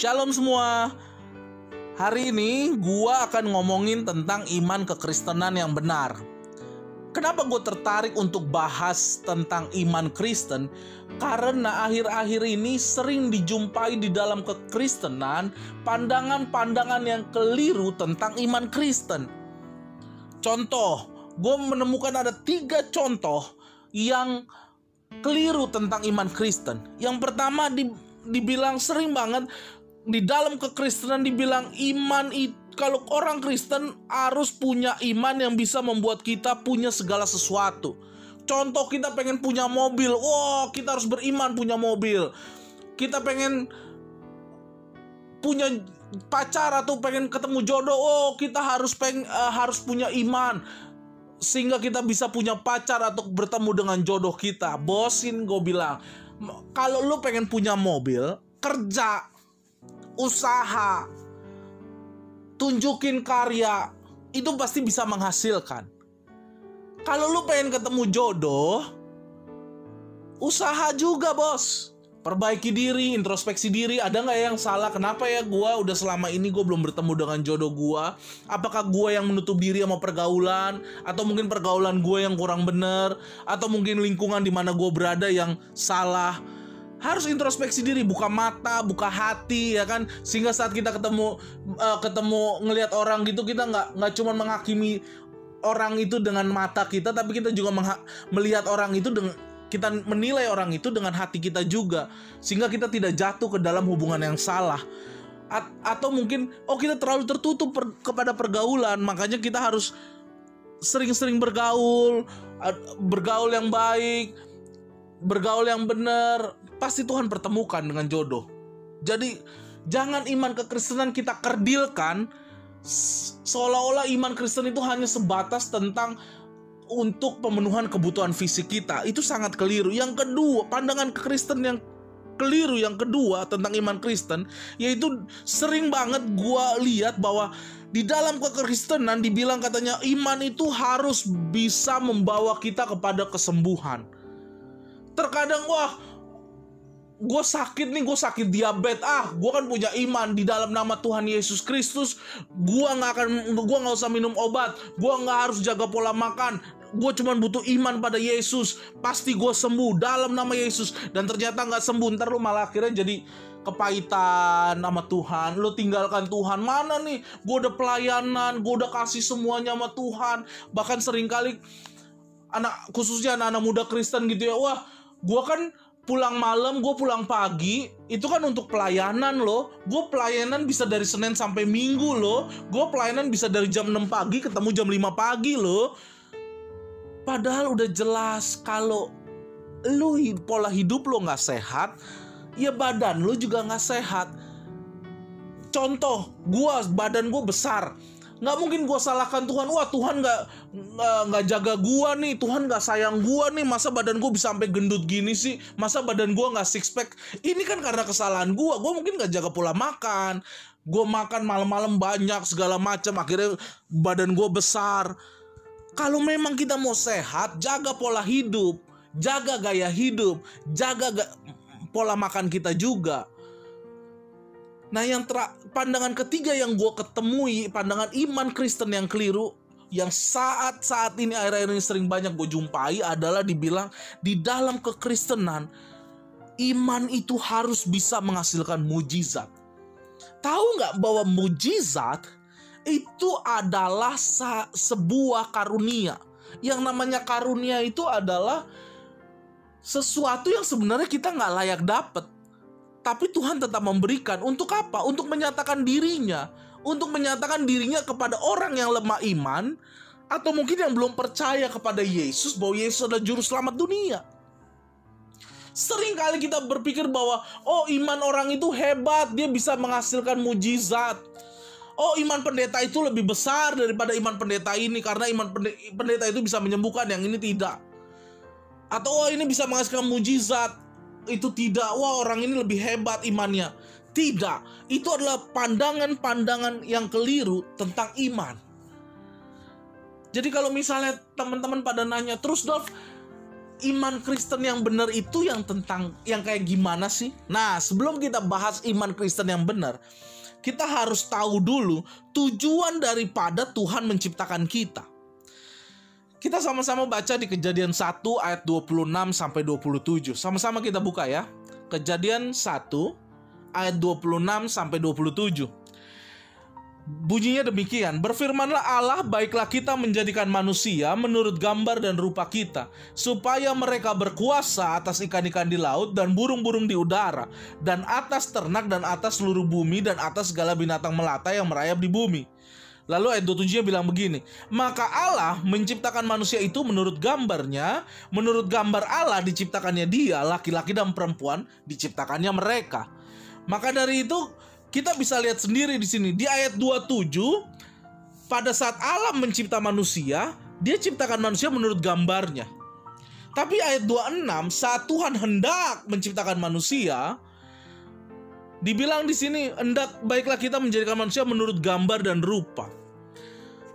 Shalom semua. Hari ini gua akan ngomongin tentang iman kekristenan yang benar. Kenapa gue tertarik untuk bahas tentang iman Kristen? Karena akhir-akhir ini sering dijumpai di dalam kekristenan pandangan-pandangan yang keliru tentang iman Kristen. Contoh, gue menemukan ada tiga contoh yang keliru tentang iman Kristen. Yang pertama di, dibilang sering banget di dalam kekristenan dibilang iman itu kalau orang Kristen harus punya iman yang bisa membuat kita punya segala sesuatu. Contoh kita pengen punya mobil, wow kita harus beriman punya mobil. Kita pengen punya pacar atau pengen ketemu jodoh, oh kita harus peng uh, harus punya iman sehingga kita bisa punya pacar atau bertemu dengan jodoh kita. Bosin gue bilang, kalau lu pengen punya mobil, kerja usaha, tunjukin karya, itu pasti bisa menghasilkan. Kalau lu pengen ketemu jodoh, usaha juga bos. Perbaiki diri, introspeksi diri, ada nggak yang salah? Kenapa ya gue udah selama ini gue belum bertemu dengan jodoh gue? Apakah gue yang menutup diri sama pergaulan? Atau mungkin pergaulan gue yang kurang bener? Atau mungkin lingkungan di mana gue berada yang salah? Harus introspeksi diri buka mata buka hati ya kan? Sehingga saat kita ketemu uh, ketemu ngelihat orang gitu kita nggak nggak cuma menghakimi orang itu dengan mata kita tapi kita juga melihat orang itu dengan kita menilai orang itu dengan hati kita juga. Sehingga kita tidak jatuh ke dalam hubungan yang salah. A atau mungkin oh kita terlalu tertutup per kepada pergaulan makanya kita harus sering-sering bergaul bergaul yang baik bergaul yang benar, pasti Tuhan pertemukan dengan jodoh. Jadi jangan iman kekristenan kita kerdilkan seolah-olah iman Kristen itu hanya sebatas tentang untuk pemenuhan kebutuhan fisik kita. Itu sangat keliru. Yang kedua, pandangan kekristen yang keliru yang kedua tentang iman Kristen yaitu sering banget gua lihat bahwa di dalam kekristenan dibilang katanya iman itu harus bisa membawa kita kepada kesembuhan terkadang wah gue sakit nih gue sakit diabetes. Ah gue kan punya iman di dalam nama Tuhan Yesus Kristus. Gue nggak akan gue nggak usah minum obat. Gue nggak harus jaga pola makan. Gue cuma butuh iman pada Yesus. Pasti gue sembuh dalam nama Yesus. Dan ternyata nggak sembuh ntar lu malah akhirnya jadi kepahitan sama Tuhan. Lu tinggalkan Tuhan. Mana nih? Gue udah pelayanan gue udah kasih semuanya sama Tuhan. Bahkan sering kali anak khususnya anak-anak muda Kristen gitu ya. Wah gue kan pulang malam, gue pulang pagi, itu kan untuk pelayanan loh. Gue pelayanan bisa dari Senin sampai Minggu loh. Gue pelayanan bisa dari jam 6 pagi ketemu jam 5 pagi loh. Padahal udah jelas kalau lu pola hidup lo nggak sehat, ya badan lu juga nggak sehat. Contoh, gue badan gue besar, nggak mungkin gue salahkan Tuhan. Wah Tuhan nggak nggak jaga gue nih. Tuhan nggak sayang gue nih. Masa badan gue bisa sampai gendut gini sih? Masa badan gue nggak six pack ini kan karena kesalahan gue gue mungkin nggak jaga pola makan. Gue makan malam-malam banyak segala macam. Akhirnya badan gue besar. Kalau memang kita mau sehat jaga pola hidup. Jaga gaya hidup. Jaga ga pola makan kita juga Nah yang ter pandangan ketiga yang gue ketemui pandangan iman Kristen yang keliru yang saat saat ini akhir-akhir ini sering banyak gue jumpai adalah dibilang di dalam kekristenan iman itu harus bisa menghasilkan mujizat. Tahu nggak bahwa mujizat itu adalah sebuah karunia. Yang namanya karunia itu adalah sesuatu yang sebenarnya kita nggak layak dapat tapi Tuhan tetap memberikan untuk apa? Untuk menyatakan dirinya, untuk menyatakan dirinya kepada orang yang lemah iman atau mungkin yang belum percaya kepada Yesus bahwa Yesus adalah juru selamat dunia. Sering kali kita berpikir bahwa oh iman orang itu hebat, dia bisa menghasilkan mujizat. Oh iman pendeta itu lebih besar daripada iman pendeta ini karena iman pendeta itu bisa menyembuhkan yang ini tidak. Atau oh ini bisa menghasilkan mujizat itu tidak wah orang ini lebih hebat imannya. Tidak, itu adalah pandangan-pandangan yang keliru tentang iman. Jadi kalau misalnya teman-teman pada nanya terus Dolf, iman Kristen yang benar itu yang tentang yang kayak gimana sih? Nah, sebelum kita bahas iman Kristen yang benar, kita harus tahu dulu tujuan daripada Tuhan menciptakan kita. Kita sama-sama baca di Kejadian 1 ayat 26 sampai 27. Sama-sama kita buka ya. Kejadian 1 ayat 26 sampai 27. Bunyinya demikian, berfirmanlah Allah, baiklah kita menjadikan manusia menurut gambar dan rupa kita, supaya mereka berkuasa atas ikan-ikan di laut dan burung-burung di udara, dan atas ternak dan atas seluruh bumi dan atas segala binatang melata yang merayap di bumi. Lalu ayat 27 bilang begini, maka Allah menciptakan manusia itu menurut gambarnya, menurut gambar Allah diciptakannya dia, laki-laki dan perempuan diciptakannya mereka. Maka dari itu kita bisa lihat sendiri di sini di ayat 27 pada saat Allah mencipta manusia, dia ciptakan manusia menurut gambarnya. Tapi ayat 26 saat Tuhan hendak menciptakan manusia, dibilang di sini hendak baiklah kita menjadikan manusia menurut gambar dan rupa.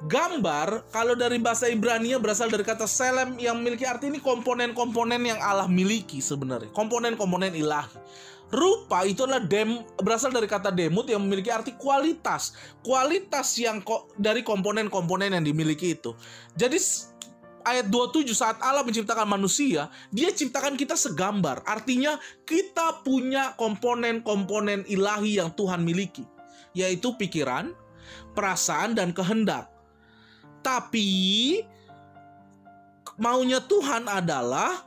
Gambar kalau dari bahasa Ibrani berasal dari kata selem yang memiliki arti ini komponen-komponen yang Allah miliki sebenarnya, komponen-komponen ilahi. Rupa itu adalah dem berasal dari kata demut yang memiliki arti kualitas. Kualitas yang kok dari komponen-komponen yang dimiliki itu. Jadi ayat 27 saat Allah menciptakan manusia, dia ciptakan kita segambar. Artinya kita punya komponen-komponen ilahi yang Tuhan miliki, yaitu pikiran, perasaan dan kehendak. Tapi maunya Tuhan adalah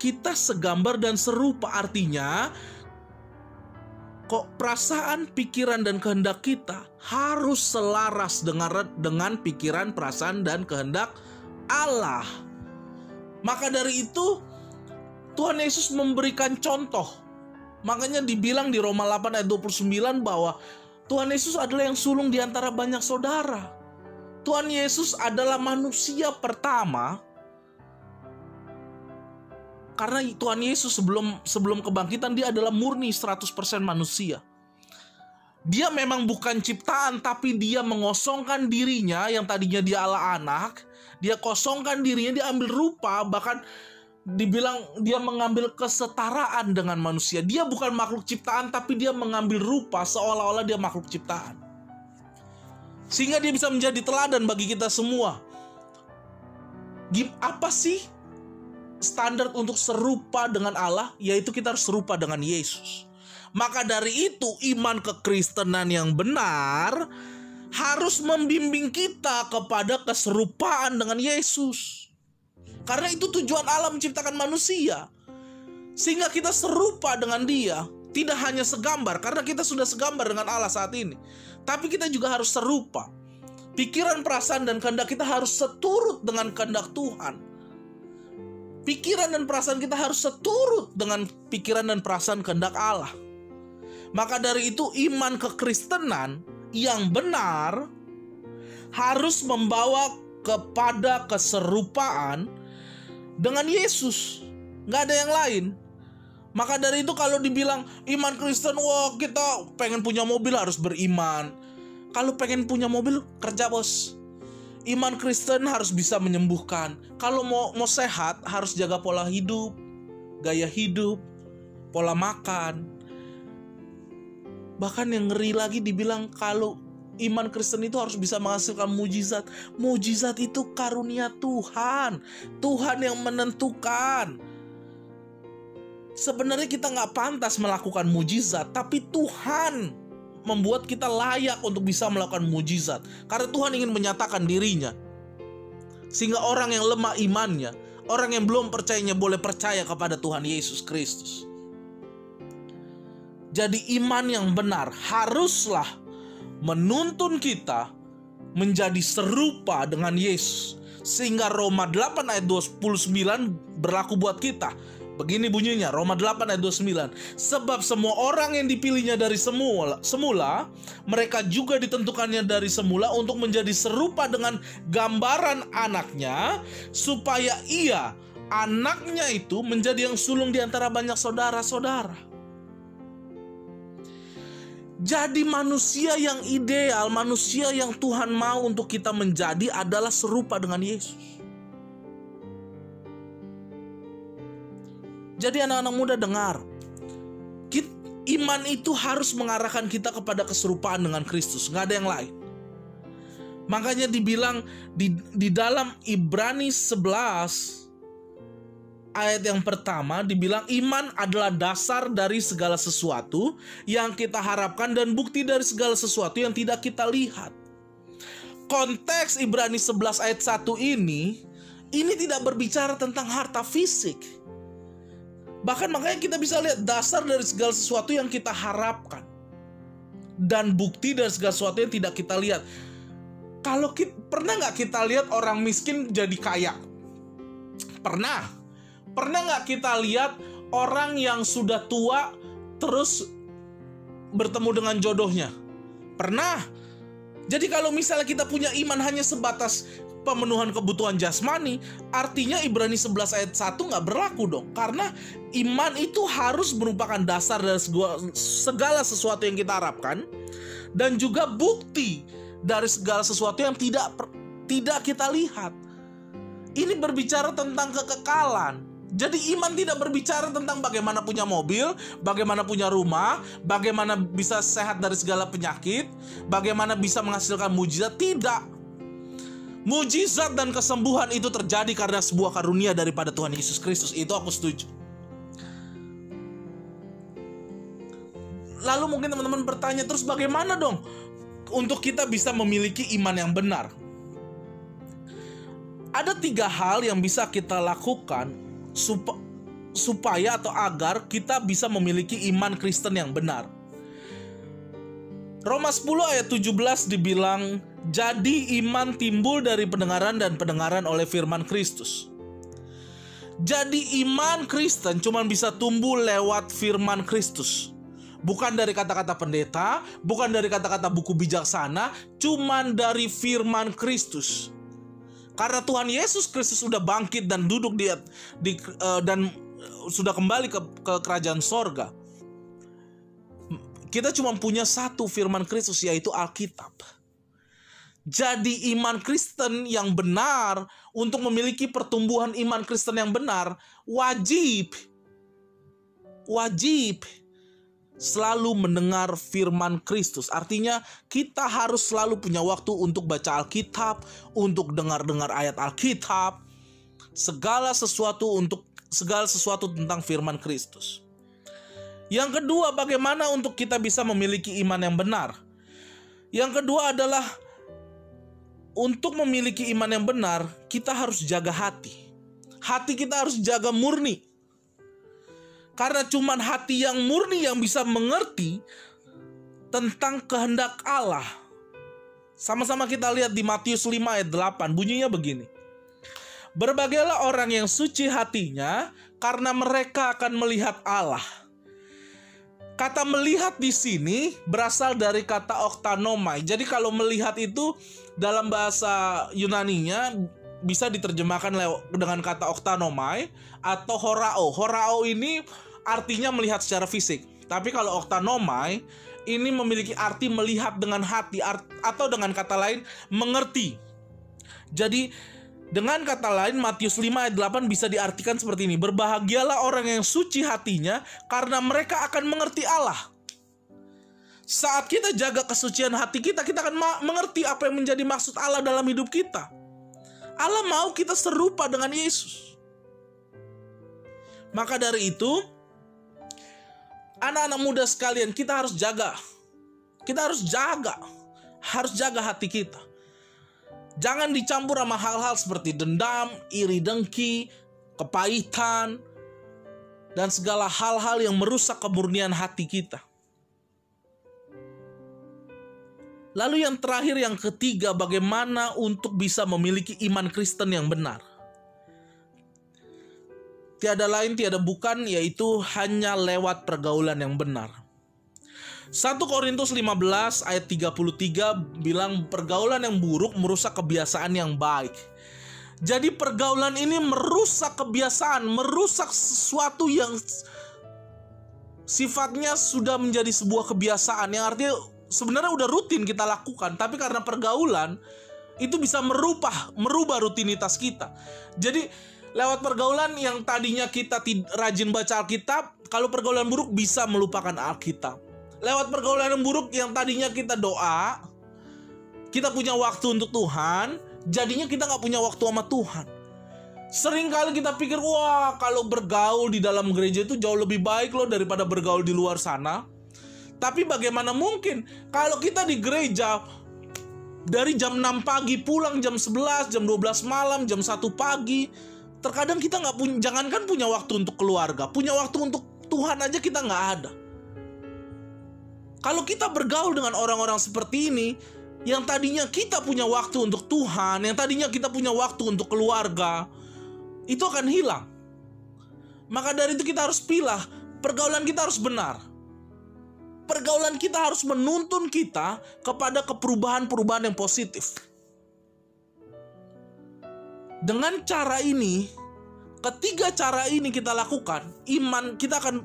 kita segambar dan serupa artinya kok perasaan, pikiran dan kehendak kita harus selaras dengan dengan pikiran, perasaan dan kehendak Allah. Maka dari itu Tuhan Yesus memberikan contoh. Makanya dibilang di Roma 8 ayat 29 bahwa Tuhan Yesus adalah yang sulung di antara banyak saudara. Tuhan Yesus adalah manusia pertama karena Tuhan Yesus sebelum sebelum kebangkitan dia adalah murni 100% manusia. Dia memang bukan ciptaan tapi dia mengosongkan dirinya yang tadinya dia Allah anak, dia kosongkan dirinya, dia ambil rupa bahkan dibilang dia mengambil kesetaraan dengan manusia. Dia bukan makhluk ciptaan tapi dia mengambil rupa seolah-olah dia makhluk ciptaan. Sehingga dia bisa menjadi teladan bagi kita semua. Apa sih standar untuk serupa dengan Allah yaitu kita harus serupa dengan Yesus. Maka dari itu iman kekristenan yang benar harus membimbing kita kepada keserupaan dengan Yesus. Karena itu tujuan Allah menciptakan manusia. Sehingga kita serupa dengan dia. Tidak hanya segambar, karena kita sudah segambar dengan Allah saat ini. Tapi kita juga harus serupa. Pikiran, perasaan, dan kehendak kita harus seturut dengan kehendak Tuhan pikiran dan perasaan kita harus seturut dengan pikiran dan perasaan kehendak Allah. Maka dari itu iman kekristenan yang benar harus membawa kepada keserupaan dengan Yesus. Nggak ada yang lain. Maka dari itu kalau dibilang iman Kristen, wah kita pengen punya mobil harus beriman. Kalau pengen punya mobil kerja bos iman Kristen harus bisa menyembuhkan. Kalau mau mau sehat harus jaga pola hidup, gaya hidup, pola makan. Bahkan yang ngeri lagi dibilang kalau iman Kristen itu harus bisa menghasilkan mujizat. Mujizat itu karunia Tuhan. Tuhan yang menentukan. Sebenarnya kita nggak pantas melakukan mujizat, tapi Tuhan membuat kita layak untuk bisa melakukan mujizat karena Tuhan ingin menyatakan dirinya. Sehingga orang yang lemah imannya, orang yang belum percayanya boleh percaya kepada Tuhan Yesus Kristus. Jadi iman yang benar haruslah menuntun kita menjadi serupa dengan Yesus. Sehingga Roma 8 ayat 29 berlaku buat kita Begini bunyinya Roma 8 ayat 29. Sebab semua orang yang dipilihnya dari semula, semula mereka juga ditentukannya dari semula untuk menjadi serupa dengan gambaran anaknya supaya ia anaknya itu menjadi yang sulung di antara banyak saudara-saudara. Jadi manusia yang ideal, manusia yang Tuhan mau untuk kita menjadi adalah serupa dengan Yesus. Jadi anak-anak muda dengar, iman itu harus mengarahkan kita kepada keserupaan dengan Kristus, nggak ada yang lain. Makanya dibilang di, di dalam Ibrani 11 ayat yang pertama dibilang iman adalah dasar dari segala sesuatu yang kita harapkan dan bukti dari segala sesuatu yang tidak kita lihat. Konteks Ibrani 11 ayat 1 ini ini tidak berbicara tentang harta fisik. Bahkan makanya kita bisa lihat dasar dari segala sesuatu yang kita harapkan dan bukti dari segala sesuatu yang tidak kita lihat. Kalau kita, pernah nggak kita lihat orang miskin jadi kaya? Pernah. Pernah nggak kita lihat orang yang sudah tua terus bertemu dengan jodohnya? Pernah. Jadi kalau misalnya kita punya iman hanya sebatas pemenuhan kebutuhan jasmani, artinya Ibrani 11 ayat 1 nggak berlaku dong. Karena iman itu harus merupakan dasar dari segala sesuatu yang kita harapkan dan juga bukti dari segala sesuatu yang tidak tidak kita lihat. Ini berbicara tentang kekekalan. Jadi iman tidak berbicara tentang bagaimana punya mobil, bagaimana punya rumah, bagaimana bisa sehat dari segala penyakit, bagaimana bisa menghasilkan mujizat, tidak. Mujizat dan kesembuhan itu terjadi karena sebuah karunia daripada Tuhan Yesus Kristus. Itu aku setuju. Lalu mungkin teman-teman bertanya terus bagaimana dong untuk kita bisa memiliki iman yang benar? Ada tiga hal yang bisa kita lakukan sup supaya atau agar kita bisa memiliki iman Kristen yang benar. Roma 10 ayat 17 dibilang, "Jadi iman timbul dari pendengaran dan pendengaran oleh firman Kristus." Jadi iman Kristen cuma bisa tumbuh lewat firman Kristus. Bukan dari kata-kata pendeta, bukan dari kata-kata buku bijaksana, cuman dari firman Kristus. Karena Tuhan Yesus Kristus sudah bangkit dan duduk di, di uh, dan sudah kembali ke, ke kerajaan sorga. Kita cuma punya satu firman Kristus yaitu Alkitab. Jadi iman Kristen yang benar untuk memiliki pertumbuhan iman Kristen yang benar wajib wajib selalu mendengar firman Kristus. Artinya kita harus selalu punya waktu untuk baca Alkitab, untuk dengar-dengar ayat Alkitab, segala sesuatu untuk segala sesuatu tentang firman Kristus. Yang kedua, bagaimana untuk kita bisa memiliki iman yang benar? Yang kedua adalah untuk memiliki iman yang benar, kita harus jaga hati. Hati kita harus jaga murni. Karena cuman hati yang murni yang bisa mengerti tentang kehendak Allah. Sama-sama kita lihat di Matius 5 ayat 8, bunyinya begini. Berbagailah orang yang suci hatinya karena mereka akan melihat Allah. Kata melihat di sini berasal dari kata oktanomai. Jadi kalau melihat itu dalam bahasa Yunaninya bisa diterjemahkan dengan kata oktanomai atau horao. Horao ini artinya melihat secara fisik. Tapi kalau oktanomai ini memiliki arti melihat dengan hati atau dengan kata lain mengerti. Jadi dengan kata lain Matius 5 ayat 8 bisa diartikan seperti ini. Berbahagialah orang yang suci hatinya karena mereka akan mengerti Allah. Saat kita jaga kesucian hati kita, kita akan mengerti apa yang menjadi maksud Allah dalam hidup kita. Allah mau kita serupa dengan Yesus. Maka dari itu, anak-anak muda sekalian, kita harus jaga. Kita harus jaga. Harus jaga hati kita. Jangan dicampur sama hal-hal seperti dendam, iri dengki, kepahitan, dan segala hal-hal yang merusak kemurnian hati kita. Lalu yang terakhir yang ketiga bagaimana untuk bisa memiliki iman Kristen yang benar. Tiada lain tiada bukan yaitu hanya lewat pergaulan yang benar. 1 Korintus 15 ayat 33 bilang pergaulan yang buruk merusak kebiasaan yang baik. Jadi pergaulan ini merusak kebiasaan, merusak sesuatu yang sifatnya sudah menjadi sebuah kebiasaan yang artinya sebenarnya udah rutin kita lakukan, tapi karena pergaulan itu bisa merubah merubah rutinitas kita. Jadi Lewat pergaulan yang tadinya kita rajin baca Alkitab, kalau pergaulan buruk bisa melupakan Alkitab. Lewat pergaulan yang buruk yang tadinya kita doa, kita punya waktu untuk Tuhan, jadinya kita nggak punya waktu sama Tuhan. Sering kali kita pikir, wah kalau bergaul di dalam gereja itu jauh lebih baik loh daripada bergaul di luar sana. Tapi bagaimana mungkin kalau kita di gereja dari jam 6 pagi pulang jam 11, jam 12 malam, jam 1 pagi, terkadang kita nggak punya, jangankan punya waktu untuk keluarga, punya waktu untuk Tuhan aja kita nggak ada. Kalau kita bergaul dengan orang-orang seperti ini, yang tadinya kita punya waktu untuk Tuhan, yang tadinya kita punya waktu untuk keluarga, itu akan hilang. Maka dari itu kita harus pilah, pergaulan kita harus benar pergaulan kita harus menuntun kita kepada keperubahan-perubahan yang positif. Dengan cara ini, ketiga cara ini kita lakukan, iman kita akan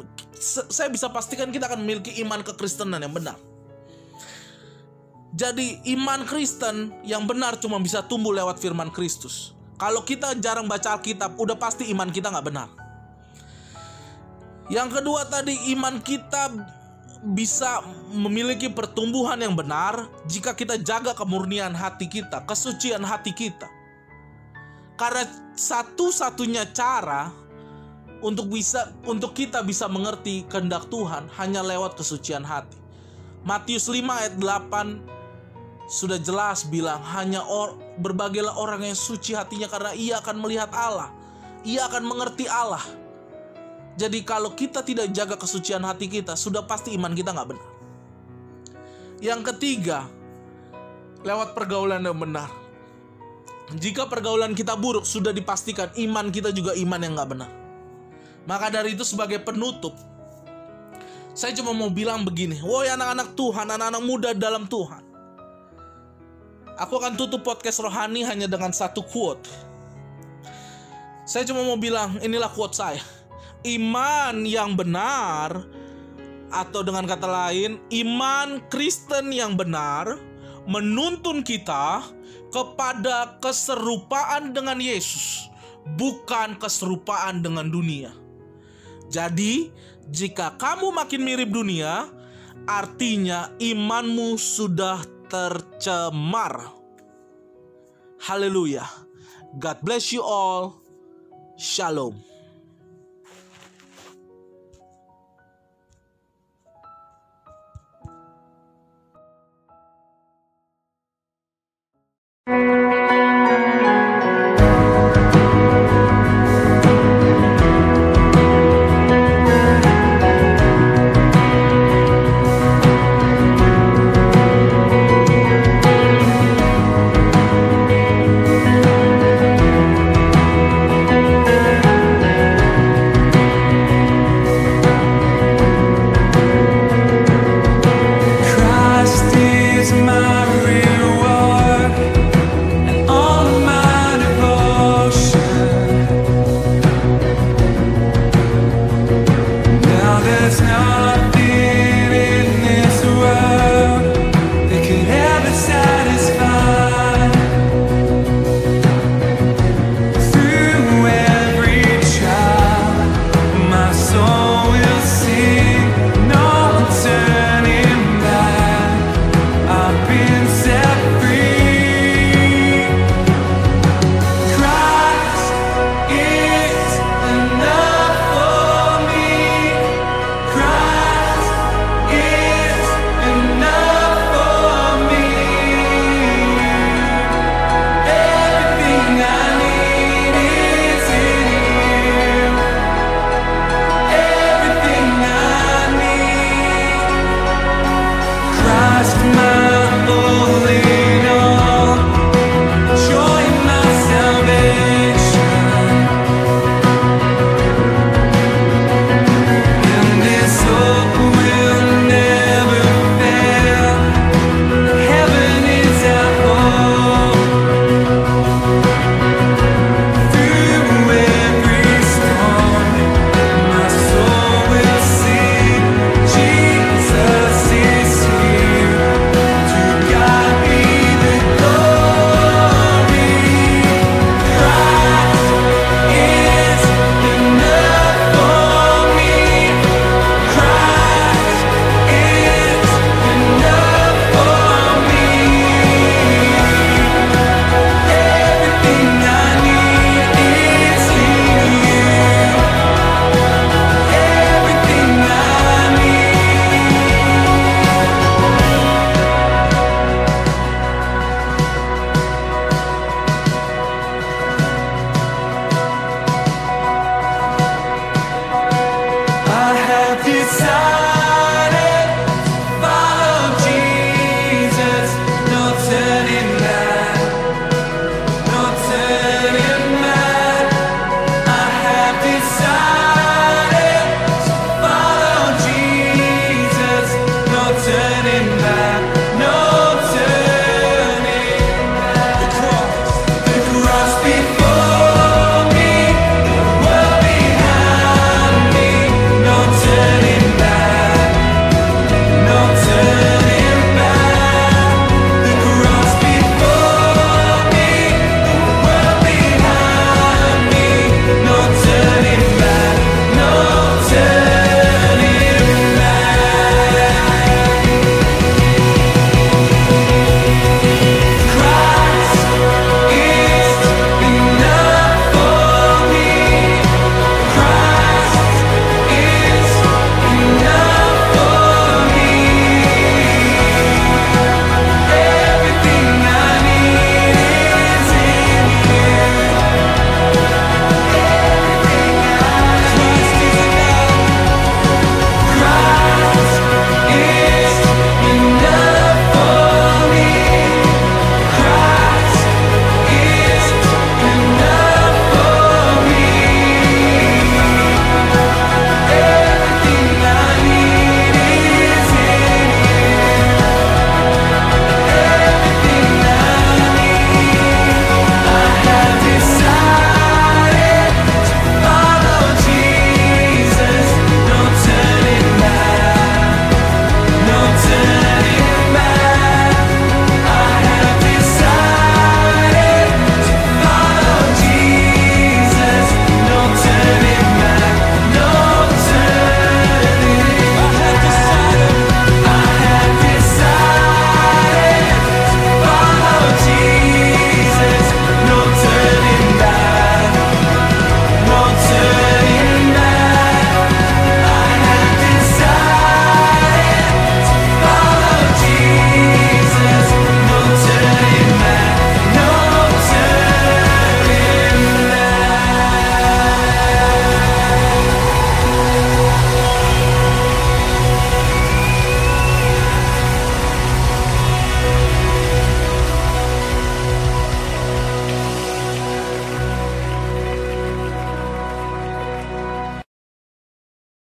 saya bisa pastikan kita akan memiliki iman kekristenan yang benar. Jadi iman Kristen yang benar cuma bisa tumbuh lewat firman Kristus. Kalau kita jarang baca Alkitab, udah pasti iman kita nggak benar. Yang kedua tadi iman kita bisa memiliki pertumbuhan yang benar jika kita jaga kemurnian hati kita, kesucian hati kita. Karena satu-satunya cara untuk bisa untuk kita bisa mengerti kehendak Tuhan hanya lewat kesucian hati. Matius 5 ayat 8 sudah jelas bilang hanya or, berbagailah orang yang suci hatinya karena ia akan melihat Allah. Ia akan mengerti Allah jadi kalau kita tidak jaga kesucian hati kita, sudah pasti iman kita nggak benar. Yang ketiga, lewat pergaulan yang benar. Jika pergaulan kita buruk, sudah dipastikan iman kita juga iman yang nggak benar. Maka dari itu sebagai penutup, saya cuma mau bilang begini, woi anak-anak Tuhan, anak-anak muda dalam Tuhan. Aku akan tutup podcast rohani hanya dengan satu quote. Saya cuma mau bilang, inilah quote saya iman yang benar atau dengan kata lain iman Kristen yang benar menuntun kita kepada keserupaan dengan Yesus bukan keserupaan dengan dunia. Jadi, jika kamu makin mirip dunia, artinya imanmu sudah tercemar. Haleluya. God bless you all. Shalom. Música